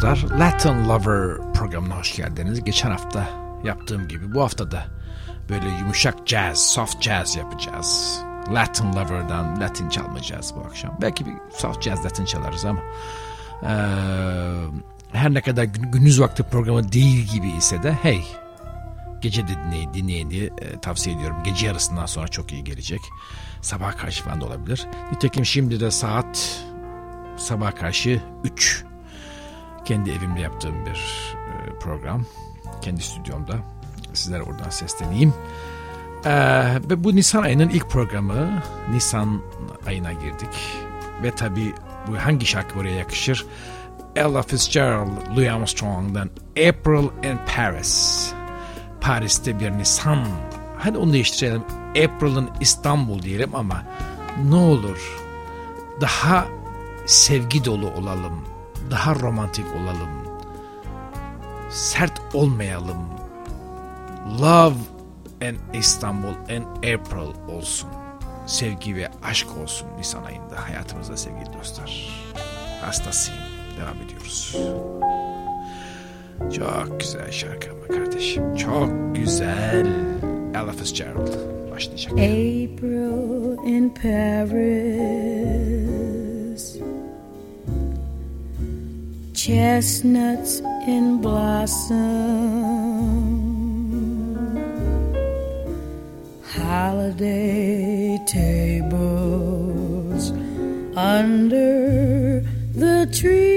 dostlar. Latin Lover programına hoş geldiniz. Geçen hafta yaptığım gibi bu hafta da böyle yumuşak jazz, soft jazz yapacağız. Latin Lover'dan Latin çalmayacağız bu akşam. Belki bir soft jazz Latin çalarız ama ee, her ne kadar gündüz vakti programı değil gibi ise de hey gece de dinleyin, diye e, tavsiye ediyorum. Gece yarısından sonra çok iyi gelecek. Sabah karşı falan da olabilir. Nitekim şimdi de saat sabah karşı 3. Kendi evimde yaptığım bir e, program. Kendi stüdyomda. Sizlere oradan sesleneyim. Ee, ve bu Nisan ayının ilk programı. Nisan ayına girdik. Ve tabi bu hangi şarkı buraya yakışır? Ella Fitzgerald, Louis Armstrong'dan April in Paris. Paris'te bir Nisan. Hadi onu değiştirelim. April'ın İstanbul diyelim ama ne olur daha sevgi dolu olalım. Daha romantik olalım. Sert olmayalım. Love and İstanbul and April olsun. Sevgi ve aşk olsun Nisan ayında hayatımızda sevgili dostlar. Hastasıyım. Devam ediyoruz. Çok güzel şarkı ama kardeşim. Çok güzel. Ella Fitzgerald başlayacak. April in Paris Chestnuts in blossom Holiday tables under the trees.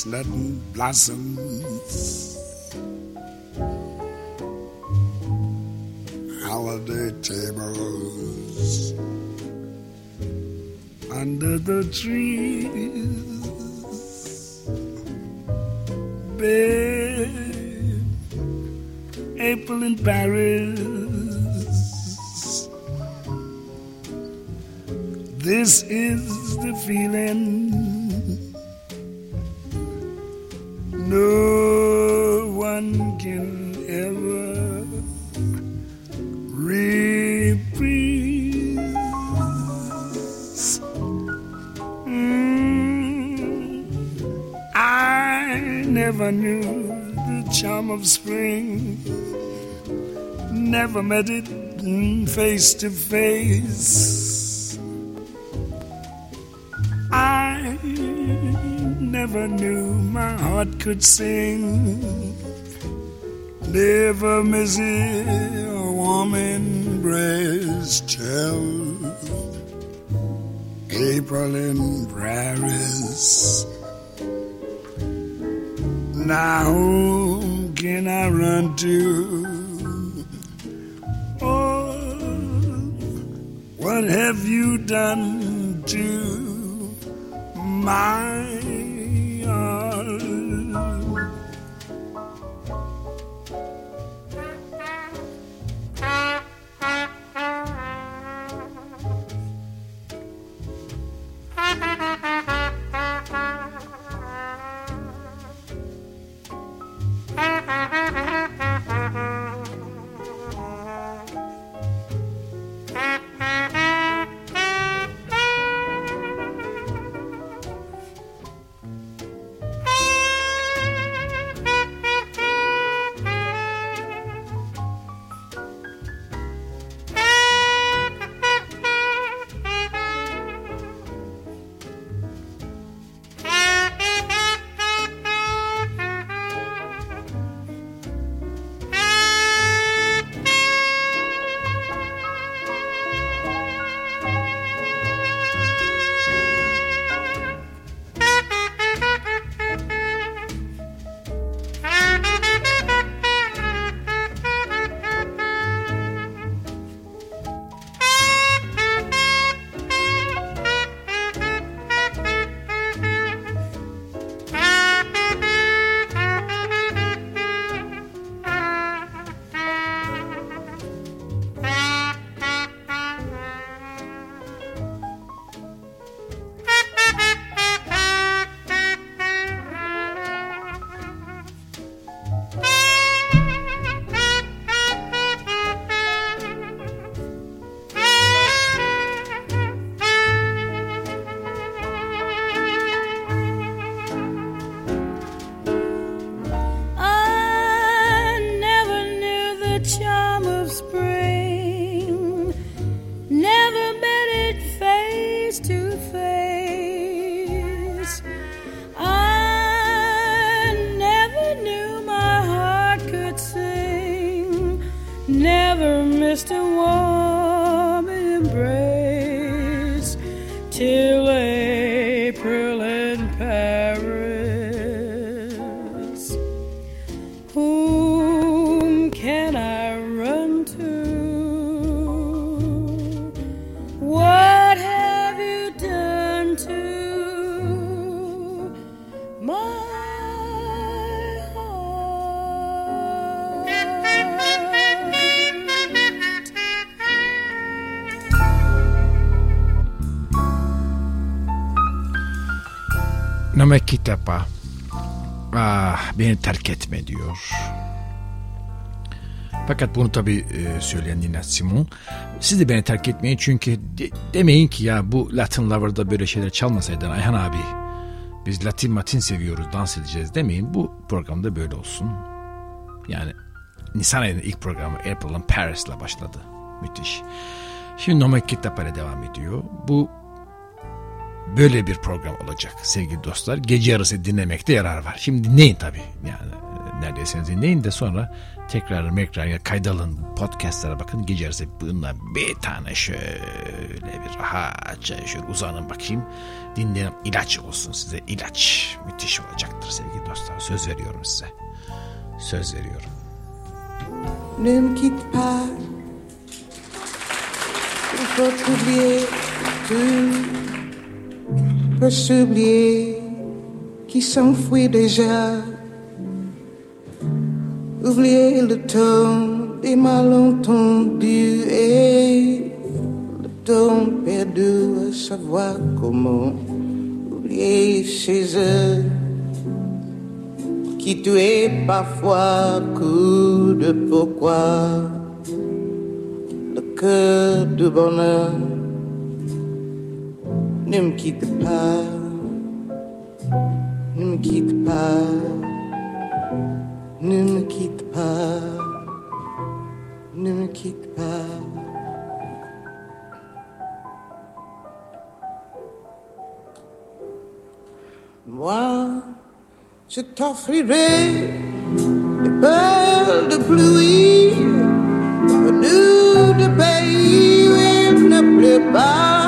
Chestnut blossoms. Face to face. I never knew my heart could sing. Never miss a warm embrace till April in Paris. Now whom can I run to? What have you done to my Namek kitapa. Ah, beni terk etme diyor. Fakat bunu tabi e, söyleyen Nina Simon. Siz de beni terk etmeyin çünkü de- demeyin ki ya bu Latin Lover'da böyle şeyler çalmasaydın Ayhan abi. Biz Latin Matin seviyoruz dans edeceğiz demeyin. Bu programda böyle olsun. Yani Nisan ayının ilk programı April'ın Paris'la başladı. Müthiş. Şimdi Nomek Kitap ile devam ediyor. Bu böyle bir program olacak sevgili dostlar. Gece yarısı dinlemekte yarar var. Şimdi dinleyin tabii. Yani e, neredeyseniz dinleyin de sonra tekrar mekrar ya kaydalın podcastlere bakın. Gece yarısı bununla bir tane şöyle bir rahatça şöyle uzanın bakayım. Dinleyin ilaç olsun size ilaç. Müthiş olacaktır sevgili dostlar. Söz veriyorum size. Söz veriyorum. Ne pas. Oublier tout. Peut s'oublier qui s'enfuit déjà. Oublier le ton des malentendus et le temps perdu à savoir comment. Oublier chez eux qui tuait parfois coup de pourquoi le cœur de bonheur ne me quitte pas, ne me quitte pas, ne me quitte pas, ne me quitte pas. Moi, je t'offrirai des perles de pluie, venues de pays où il ne pleut pas.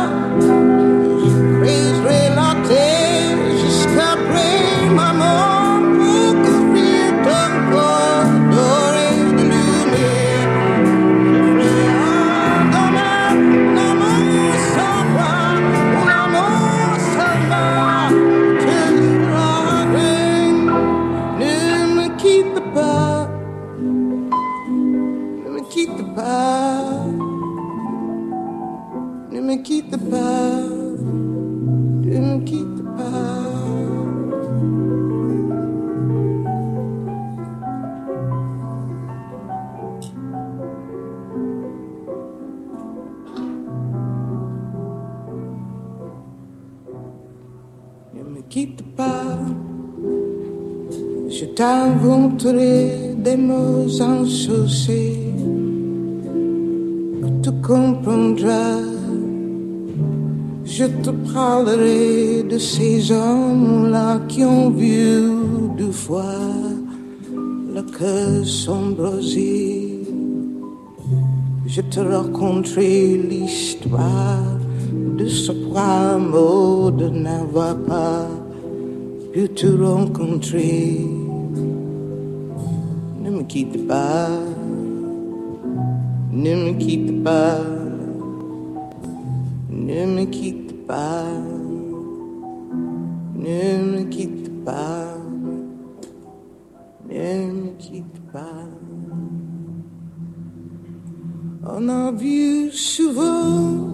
Insouciés que tu comprendras. Je te parlerai de ces hommes-là qui ont vu deux fois le cœur s'embraser. Je te raconterai l'histoire de ce mot de n'avoir pas pu te rencontrer. keep the vibe. Let me keep the vibe. Let me keep the vibe. Let me keep the vibe. Let me keep the vibe. On a vieux chevaux.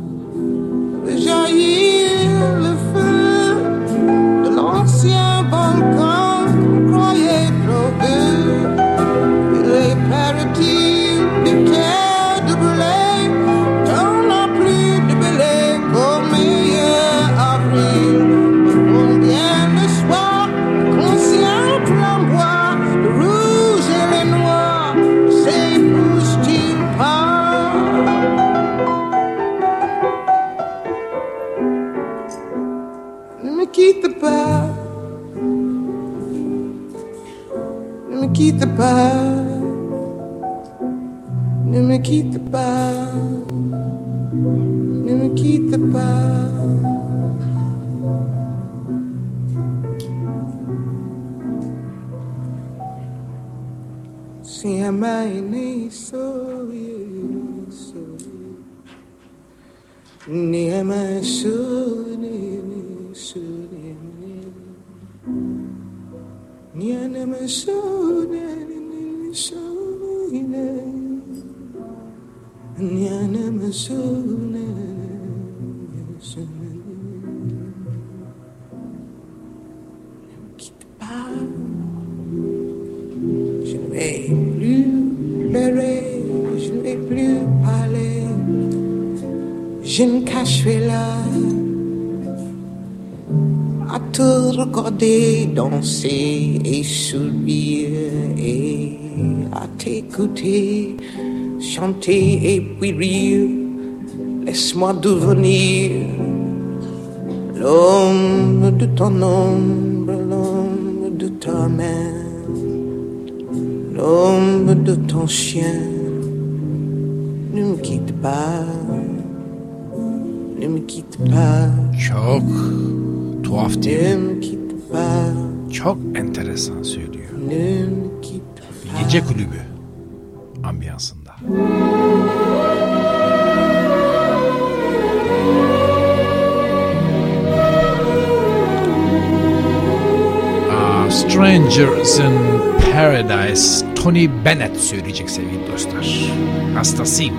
Et sourire et à t'écouter chanter et puis rire. Laisse-moi devenir l'ombre de ton ombre, l'ombre de ta main, l'ombre de ton chien. Ne me quitte pas, ne me quitte pas, Çok tuhaf değil mi? ne me quitte pas, Çok enteresan söylüyor. Gece kulübü ambiyansında. Aa, Strangers in Paradise Tony Bennett söyleyecek sevgili dostlar. Hastasıyım.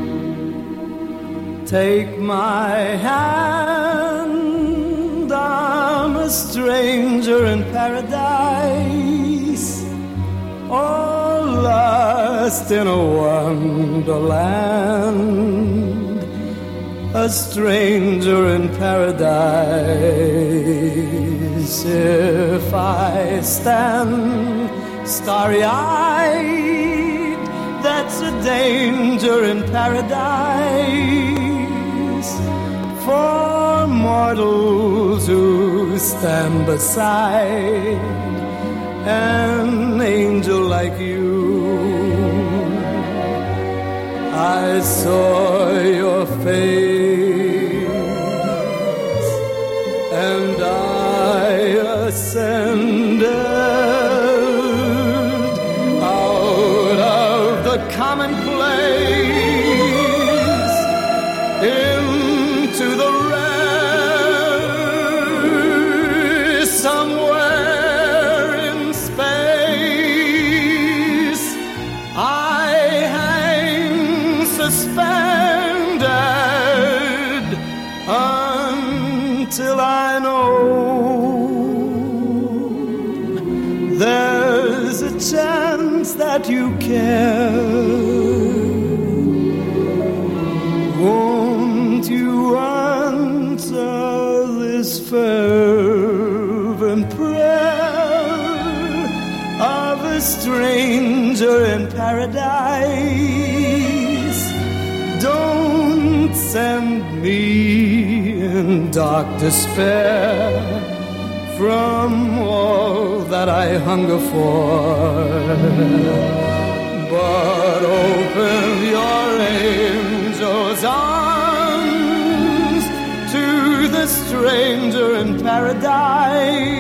Take my hand, a stranger in paradise, all lost in a wonderland, a stranger in paradise. If I stand starry eyed, that's a danger in paradise for mortals who stand beside an angel like you. I saw your face and I ascended out of the commonplace paradise? Don't send me in dark despair from all that I hunger for. But open your angel's arms to the stranger in paradise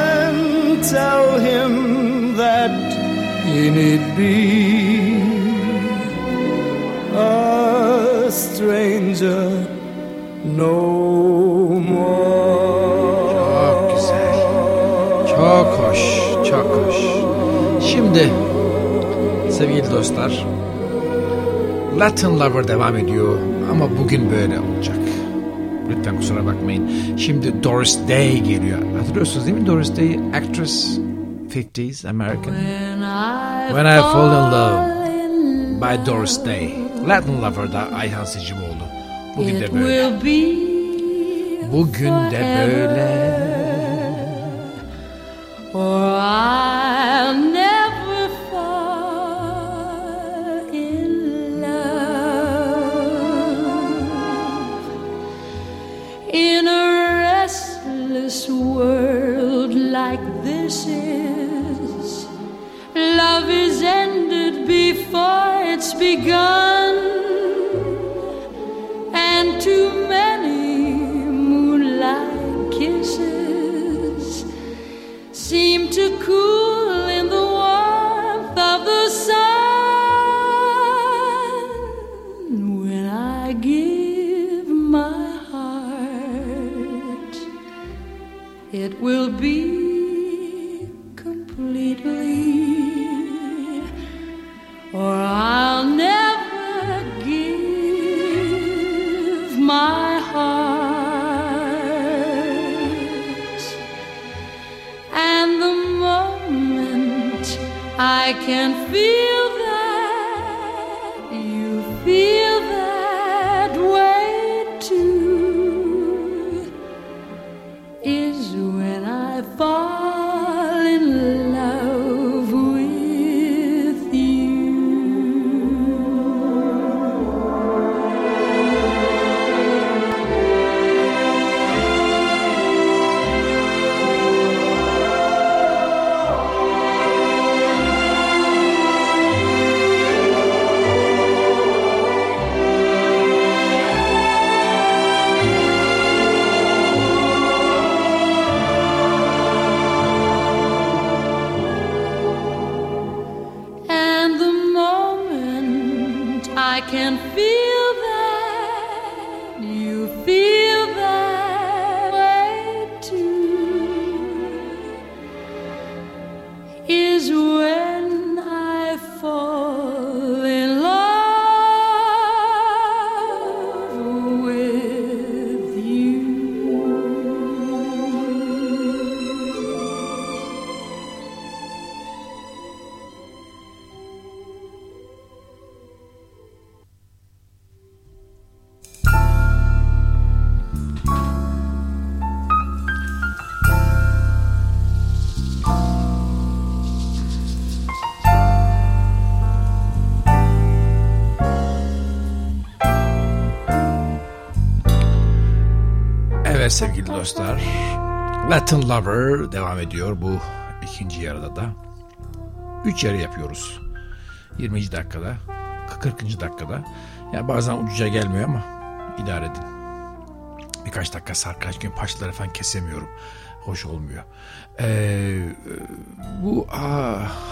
and tell him that he need be a stranger no more. Çok güzel. Çok hoş, çok hoş. Şimdi sevgili dostlar Latin Lover devam ediyor ama bugün böyle olacak. Lütfen kusura bakmayın. Şimdi Doris Day geliyor. Hatırlıyorsunuz değil mi Doris Day? Actress 50s American. When I Fall in Love by Doris Day. Latin Lover'da Ayhan Sicimoğlu. Bugün de böyle. will be Bugün de böyle. or I'll never fall in love in a restless world like this is. Love is ended before it's begun, and too many moonlight kisses seem to cool in the warmth of the sun when I give my heart. It will be can feel dostlar. Latin Lover devam ediyor bu ikinci yarıda da. Üç yarı yapıyoruz. 20. dakikada, 40. dakikada. Yani bazen ucuca gelmiyor ama idare edin. Birkaç dakika sarkaç gün paçları falan kesemiyorum. Hoş olmuyor. Ee, bu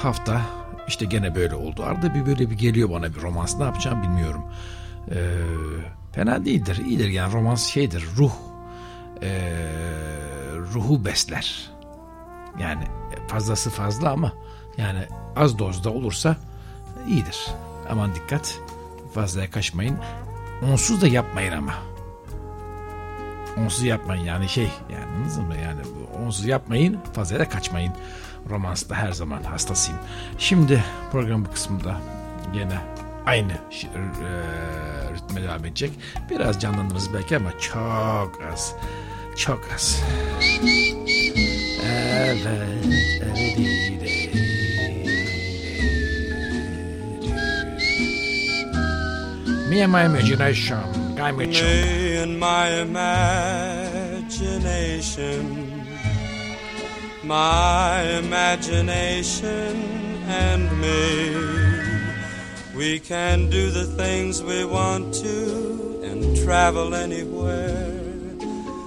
hafta işte gene böyle oldu. Arada bir böyle bir geliyor bana bir romans. Ne yapacağım bilmiyorum. Ee, fena değildir. iyidir yani romans şeydir. Ruh ee, ruhu besler. Yani fazlası fazla ama yani az dozda olursa iyidir. Aman dikkat fazlaya kaçmayın. Onsuz da yapmayın ama. Onsuz yapmayın yani şey yani anladınız mı? Yani onsuz yapmayın fazlaya da kaçmayın. Romansta her zaman hastasıyım. Şimdi program bu kısmında gene aynı e, ritme devam edecek. Biraz canlandınız belki ama çok az. Evet. Me and my imagination. Mitchell. Me and my imagination, my imagination and me. We can do the things we want to and travel anywhere.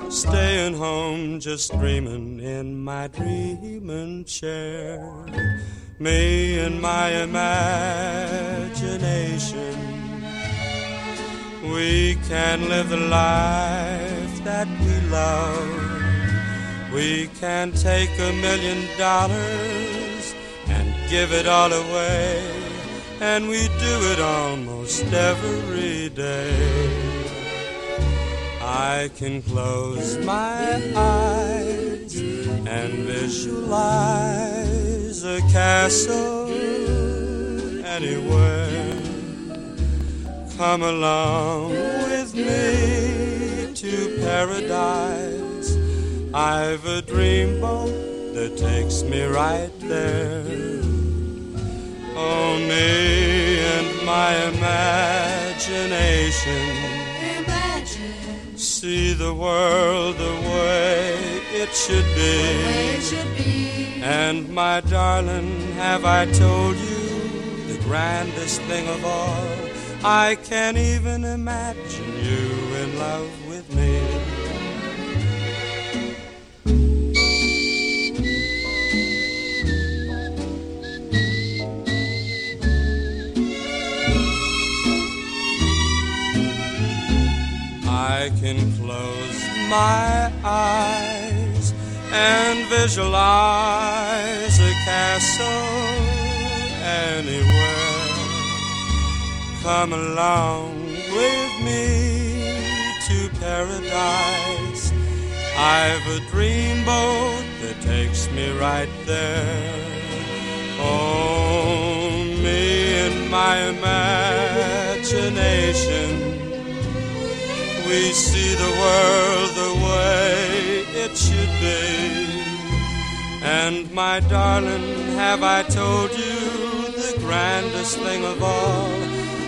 Staying home, just dreaming in my dreaming chair. Me and my imagination. We can live the life that we love. We can take a million dollars and give it all away. And we do it almost every day. I can close my eyes and visualize a castle anywhere. Come along with me to paradise. I've a dreamboat that takes me right there. Oh, me and my imagination. See the world the way it should be. And my darling, have I told you the grandest thing of all? I can't even imagine you in love with me. I can close my eyes and visualize a castle anywhere. Come along with me to paradise. I've a dreamboat that takes me right there. Oh, me and my imagination, we see the world the way it should be. And my darling, have I told you the grandest thing of all?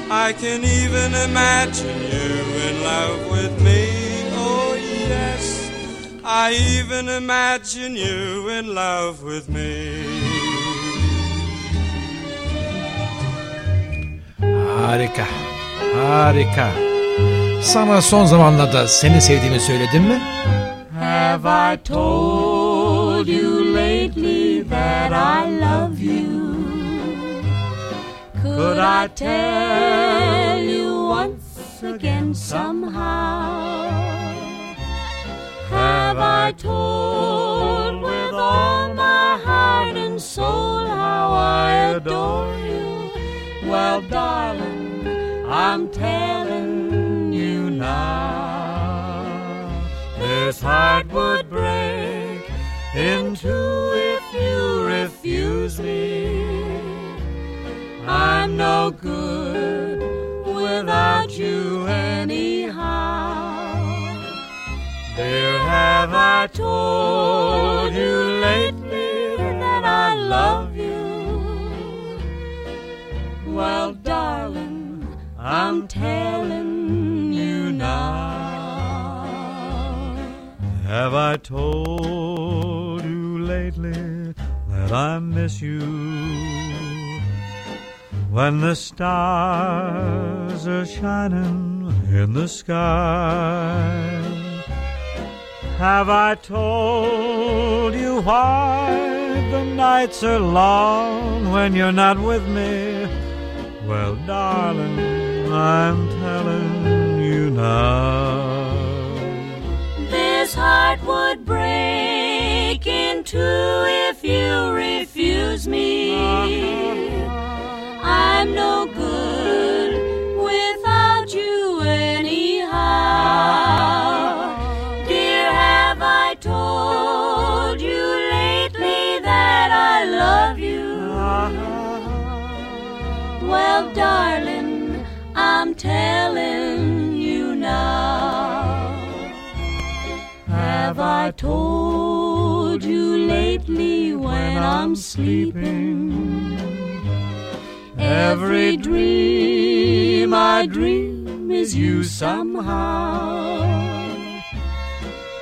I can even imagine you in love with me. Oh, yes, I even imagine you in love with me. Harika. Harika. Sana son zamanlarda seni sevdiğimi söyledim mi? Have I told you lately that I love you? Could I tell you once again somehow? Have I told with all my heart and soul how I adore you? Well, darling, I'm telling now. This heart would break in two if you refuse me. I'm no good without you anyhow. Dear, have I told you lately that I love you? Well, darling, I'm telling Have I told you lately that I miss you? When the stars are shining in the sky. Have I told you why the nights are long when you're not with me? Well, darling, I'm telling heart would break in two if you refuse me. I'm no told you lately when I'm sleeping? Every dream I dream is you somehow.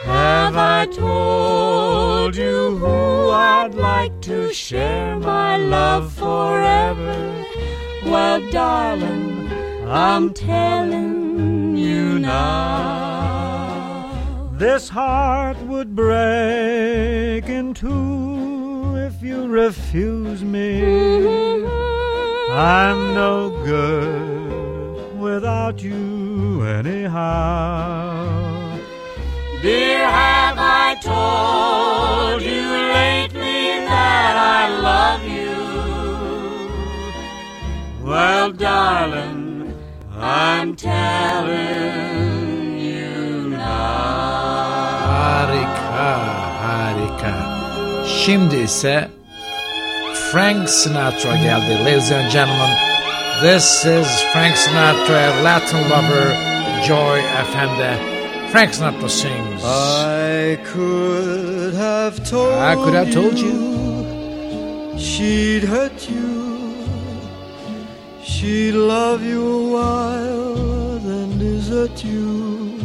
Have I told you who I'd like to share my love forever? Well, darling, I'm telling you now. This heart would break in two if you refuse me. I'm no good without you anyhow. Dear, have I told you lately that I love you? Well, darling, I'm telling Şimdi ise Frank Sinatra geldi. Ladies and gentlemen, this is Frank Sinatra, Latin Lover, Joy FM'de. Frank Sinatra sings. I could have told I could have told you she'd hurt you. She'd love you a while, then desert you.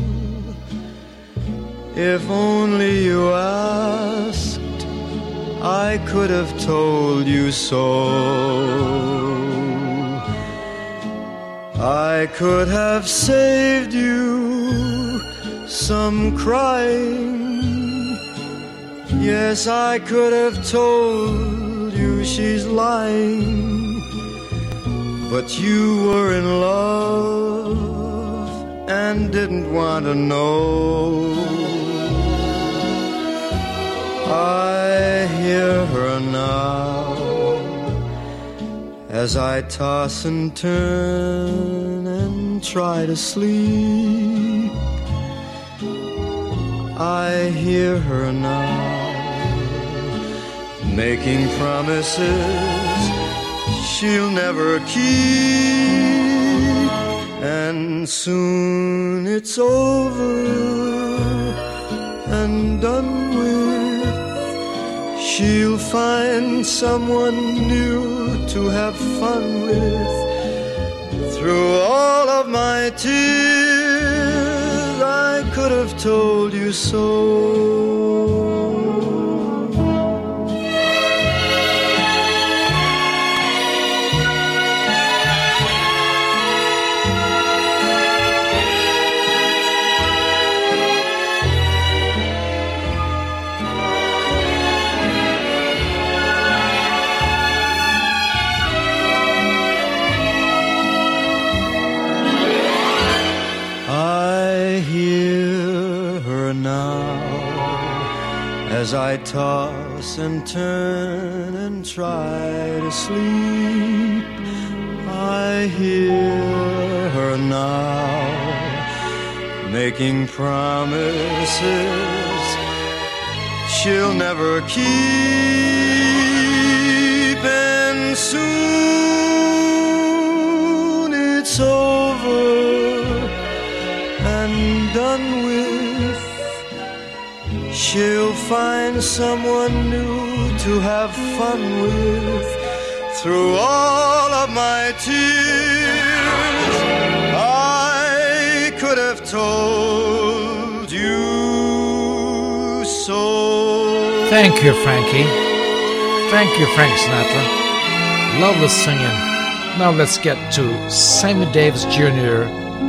If only you asked, I could have told you so. I could have saved you some crying. Yes, I could have told you she's lying. But you were in love and didn't want to know. I hear her now as I toss and turn and try to sleep. I hear her now making promises she'll never keep. And soon it's over and done with. She'll find someone new to have fun with. Through all of my tears, I could have told you so. Toss and turn and try to sleep. I hear her now making promises she'll never keep, and soon it's over and done with. She'll find someone new to have fun with. Through all of my tears, I could have told you so. Thank you, Frankie. Thank you, Frank Sinatra. Lovely singing. Now let's get to Sammy Davis Jr.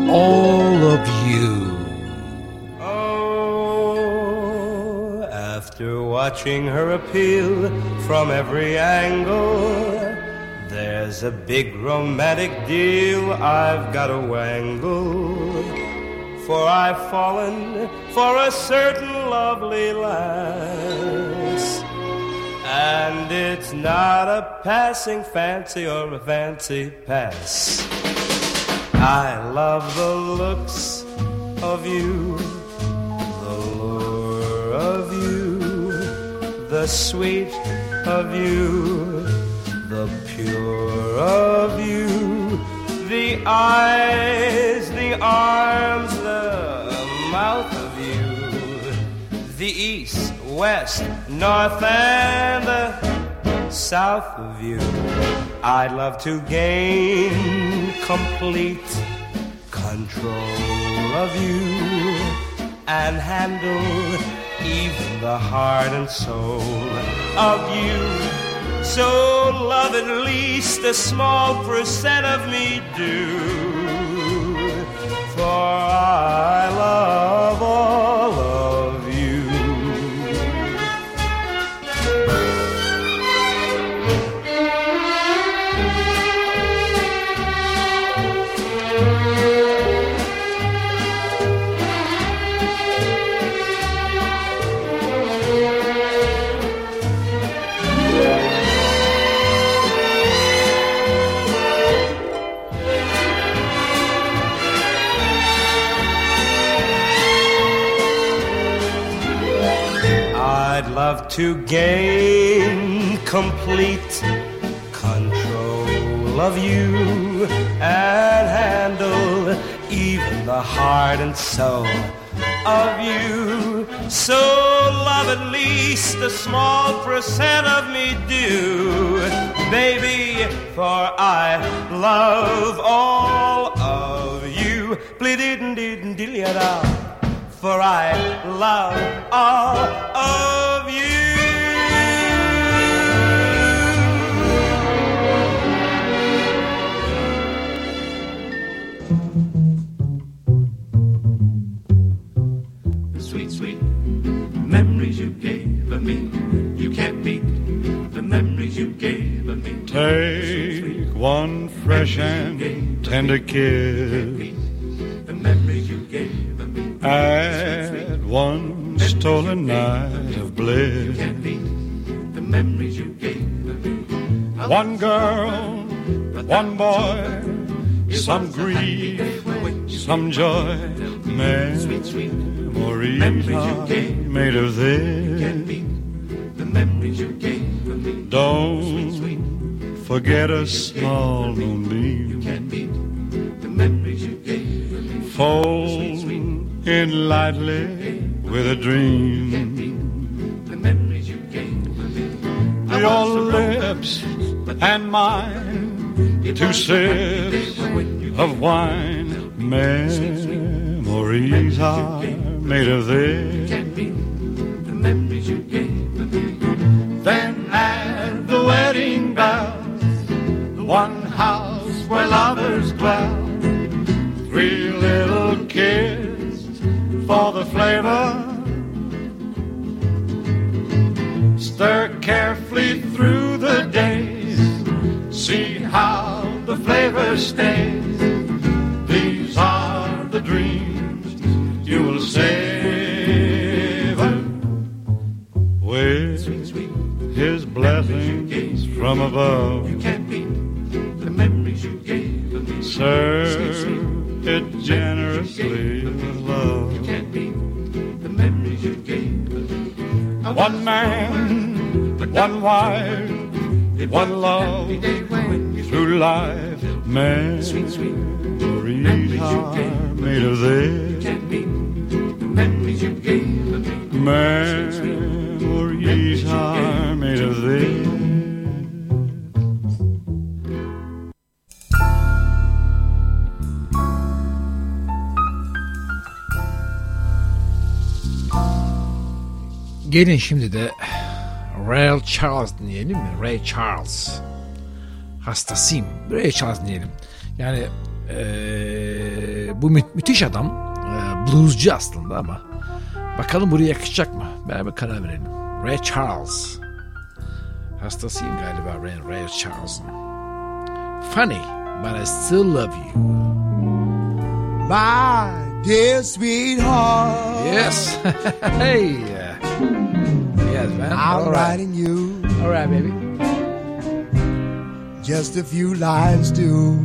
All of You. Watching her appeal from every angle, there's a big romantic deal I've got to wangle. For I've fallen for a certain lovely lass. And it's not a passing fancy or a fancy pass. I love the looks of you, the sweet of you, the pure of you, the eyes, the arms, the mouth of you, the east, west, north, and the south of you. I'd love to gain complete control of you and handle even the heart and soul of you. So love at least a small percent of me do. For I love to gain complete control of you and handle even the heart and soul of you. So love at least a small percent of me do, baby, for I love all of you. Bleedin' for I love all of you. Take one fresh and tender kiss at one stolen night of bliss. The memories you gave me. One girl, one boy, some grief, some joy, memories made of this. The memories you gave me. Don't forget a small moonbeam. Fold in lightly with a dream. The memories you gave me. Your lips and mine, two sips of wine. Memories are made of this. One house where lovers dwell, three little kids for the flavor. Stir carefully through the days, see how the flavor stays. These are the dreams you will savor with his blessings from above. Serve it generously love. Can't the memories you gave. One man, one wife, one love through life. Memories Sweet, sweet. are made of this. Memories are made of this. Gelin şimdi de Ray Charles dinleyelim mi? Ray Charles. Hastasıyım. Ray Charles dinleyelim. Yani eee, bu mü- müthiş adam. Eee, bluescu aslında ama bakalım buraya yakışacak mı? Beraber karar verelim. Ray Charles. Hastasıyım galiba Ray, Ray Charles'ın. Funny, but I still love you. My dear sweetheart. Yes. hey. Yes, man. I'm All right. writing you All right, baby. just a few lines to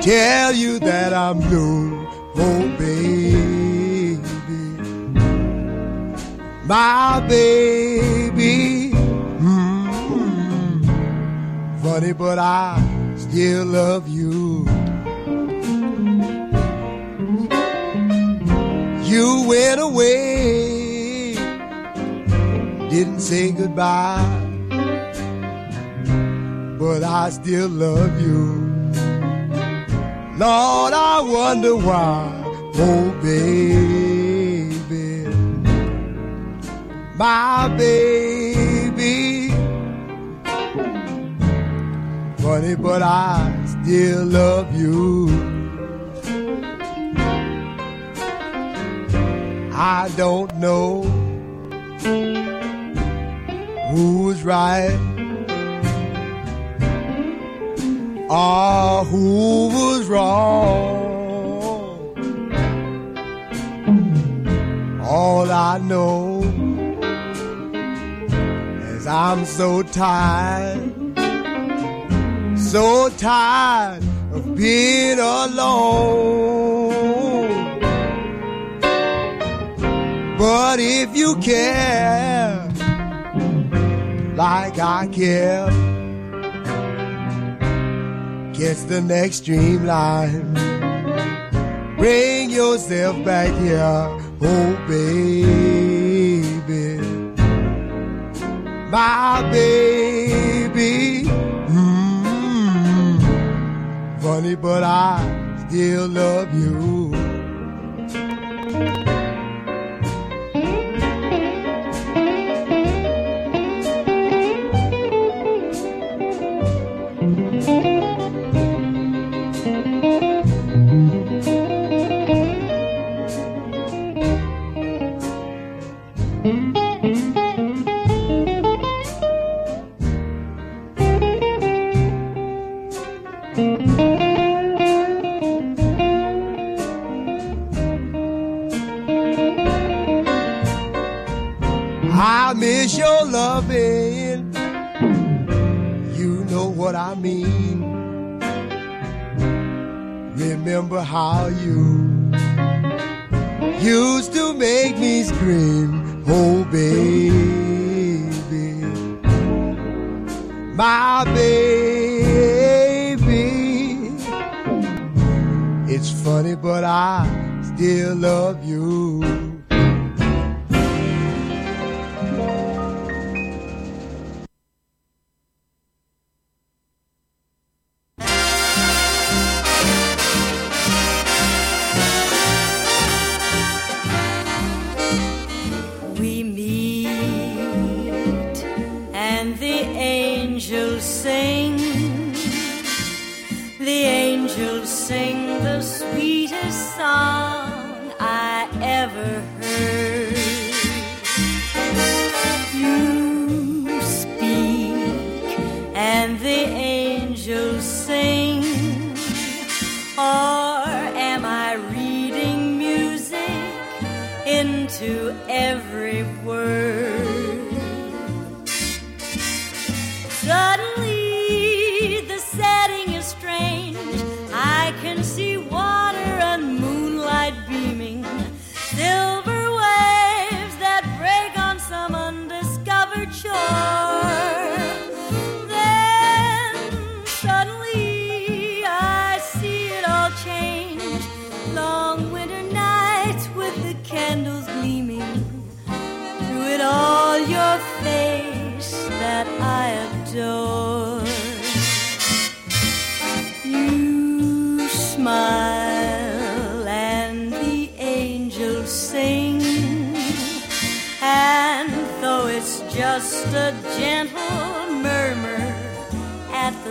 tell you that I'm blue. Oh, baby. My baby. Mm, funny, but I still love you. You went away, didn't say goodbye but I still love you. Lord, I wonder why, oh baby, my baby. Funny, but I still love you. I don't know who's right or who was wrong. All I know is I'm so tired, so tired of being alone. But if you care like I care, catch the next streamline. Bring yourself back here, oh baby, my baby. Mm, funny, but I still love you. The angels sing the sweetest song I ever heard.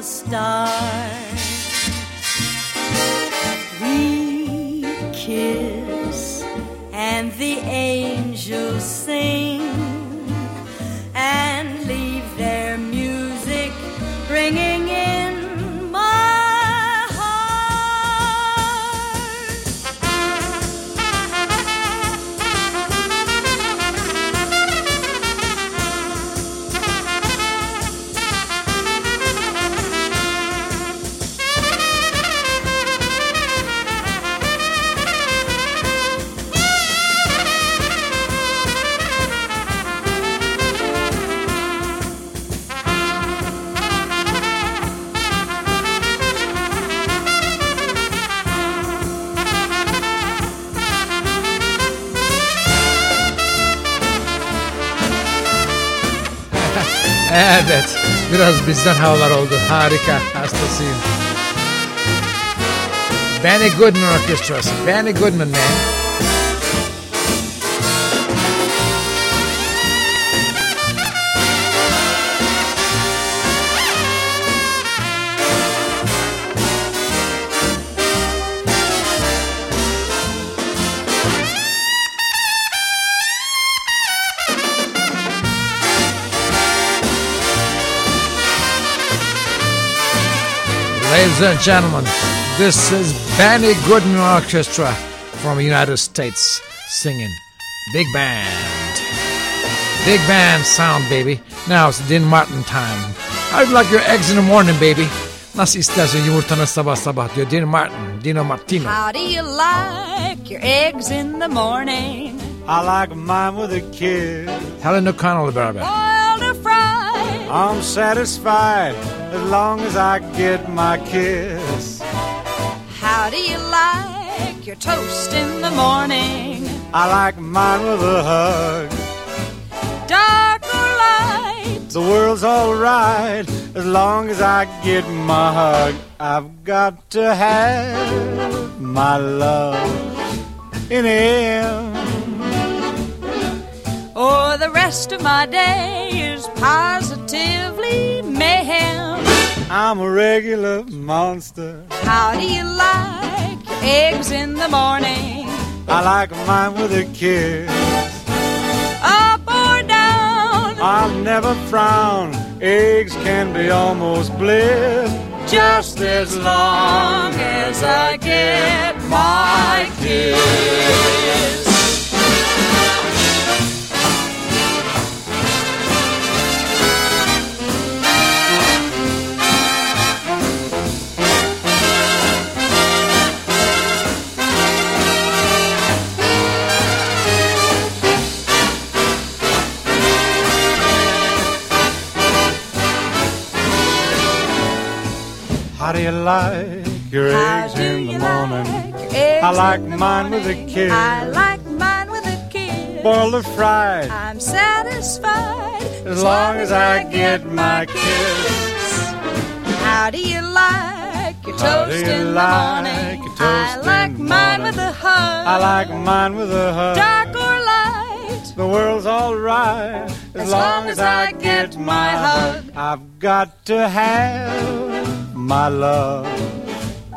Evet. Biraz bizden havalar oldu. Harika. Hastasıyım. Benny Goodman Orkestrası. Benny Goodman man. Ladies and gentlemen, this is Benny Goodman Orchestra from the United States singing Big Band. Big band sound, baby. Now it's Dean Martin time. I'd like your eggs in the morning, baby. Nasıl istersin yumurtanı sabah sabah diyor Dean Martin, Dino Martino. How do you like your eggs in the morning? I like mine with a kiss. Helen O'Connell beraber. Boiled or fried? I'm satisfied as long as I get my kiss. How do you like your toast in the morning? I like mine with a hug. Dark or light? The world's alright as long as I get my hug. I've got to have my love in him. Or the rest of my day is positively mayhem. I'm a regular monster. How do you like your eggs in the morning? I like mine with a kiss. Up or down? I'll never frown. Eggs can be almost bliss. Just as long as I get my kiss. How do you like your How eggs in the morning? like I like mine with a morning? kiss. I like mine with a kiss. Boiled or fried, I'm satisfied as long as I get my kiss. How do you like your How toast you in the morning? I like in mine morning? with a hug. I like mine with a hug. dark or light. The world's alright as, long as I get my hug. I've got to have my love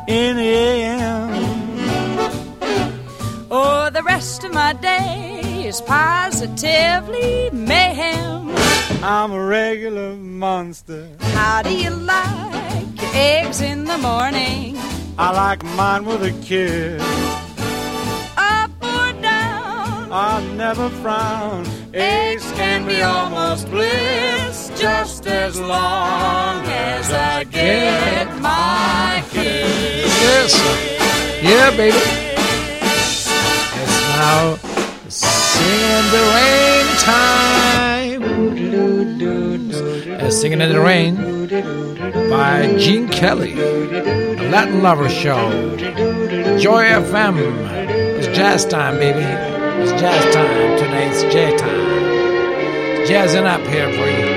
in the AM. Oh, the rest of my day is positively mayhem. I'm a regular monster. How do you like your eggs in the morning? I like mine with a kiss. Up or down? I never frown. Eggs can be almost bliss just as long as I get my kiss. Yes. Yeah, baby. It's now singing the rain time. Uh, singing in the rain by Gene Kelly. The Latin Lover Show. Joy FM. It's jazz time, baby. It's jazz time. Tonight's jazz time. Jazzing up here for you.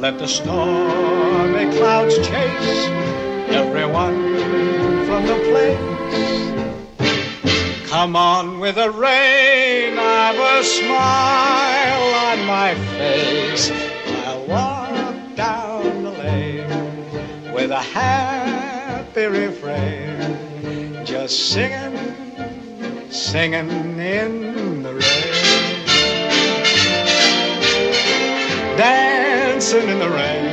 Let the stormy clouds chase everyone from the place. Come on with the rain, I've a smile on my face. I'll walk down the lane with a happy refrain, just singing, singing in the rain, dancing in the rain.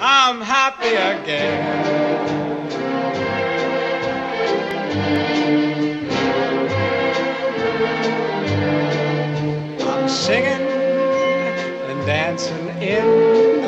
I'm happy again. I'm singing and dancing in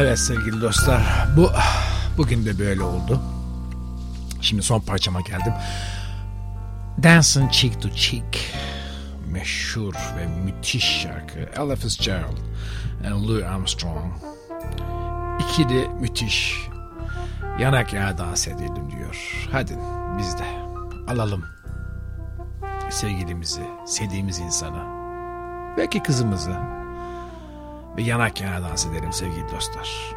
Evet sevgili dostlar bu bugün de böyle oldu. Şimdi son parçama geldim. Dancing Cheek to Cheek meşhur ve müthiş şarkı Ella Fitzgerald and Louis Armstrong ikili müthiş yanak yana dans edelim diyor. Hadi biz de alalım sevgilimizi, sevdiğimiz insanı belki kızımızı ve yanak yana dans edelim sevgili dostlar.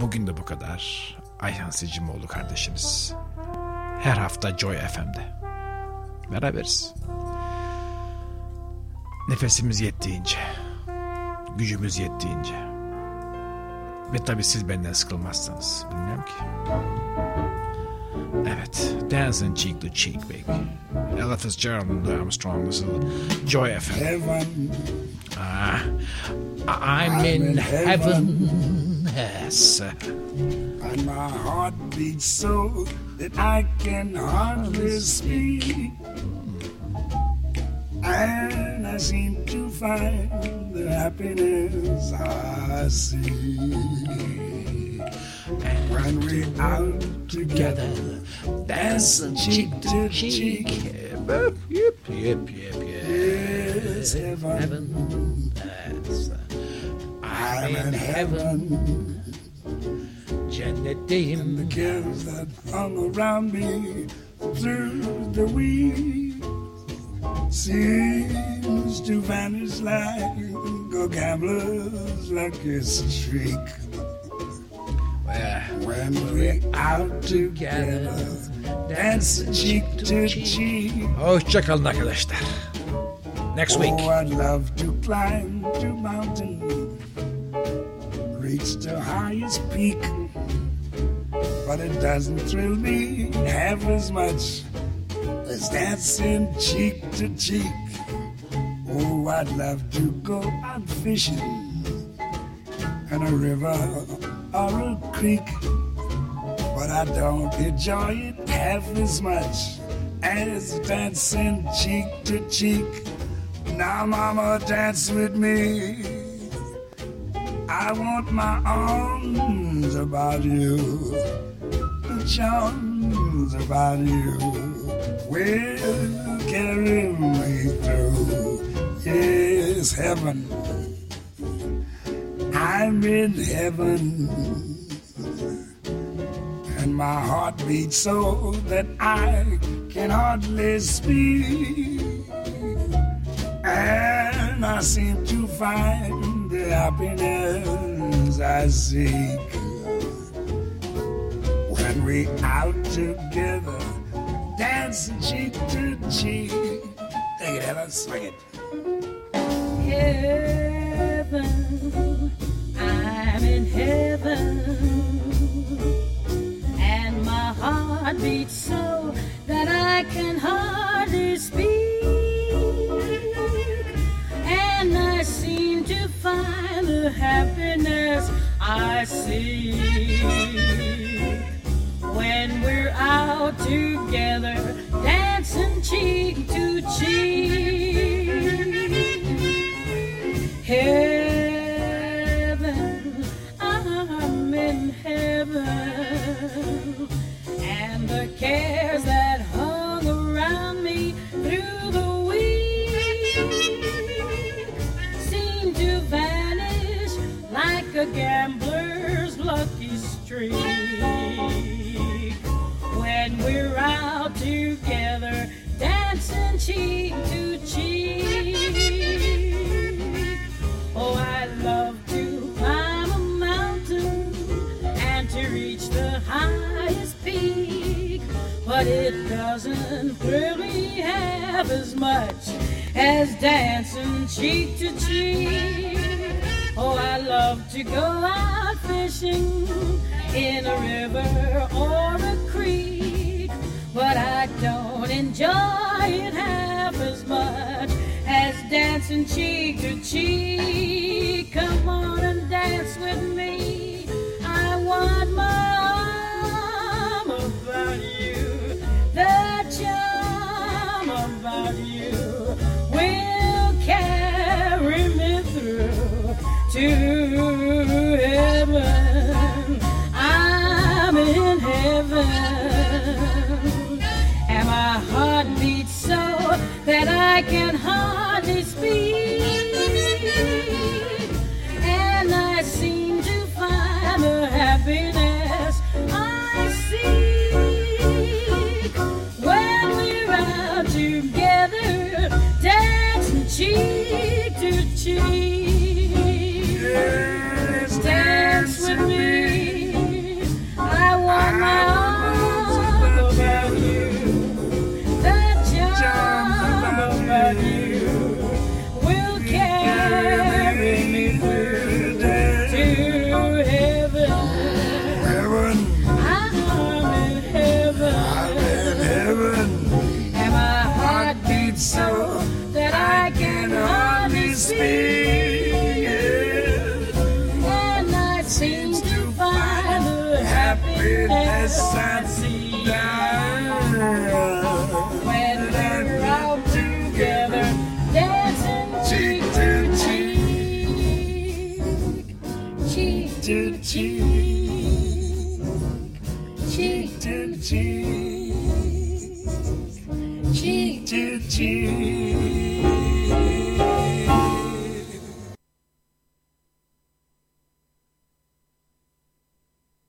Bugün de bu kadar. Ayhan Sicimoğlu kardeşiniz. Her hafta Joy FM'de. Beraberiz. Nefesimiz yettiğince, gücümüz yettiğince. Ve tabii siz benden sıkılmazsanız. Bilmiyorum ki. Evet. Dancing cheek to cheek baby. Ella Fitzgerald and Armstrong. İs Joy FM. Heaven Ah, I'm, in, heaven. Yes. And my heart beats so that I can hardly speak. And I seem to find the happiness I see. And when we're out together, dancing cheek to cheek. Yep, yep, yep, yep. Yes, heaven. Heaven. I'm in heaven. Cennetteyim. The cares that hung around me through the week seems to vanish like a gambler's lucky streak. When we're out together, dancing cheek to cheek. Hoşçakalın arkadaşlar. Next week. Oh, I'd love to climb to mountain, reach the highest peak, but it doesn't thrill me half as much as dancing cheek to cheek. Oh, I'd love to go out fishing in a river or a creek, but I don't enjoy it half as much as dancing cheek to cheek. Now, mama, dance with me. I want my arms about you, the charms about you will carry me through. Yes, heaven. I'm in heaven. And my heart beats so that I can hardly speak. And I seem to find the happiness I seek when we out together, dancing cheek to cheek. Take it, Ella, swing it. heaven. I see. when we're out together, to go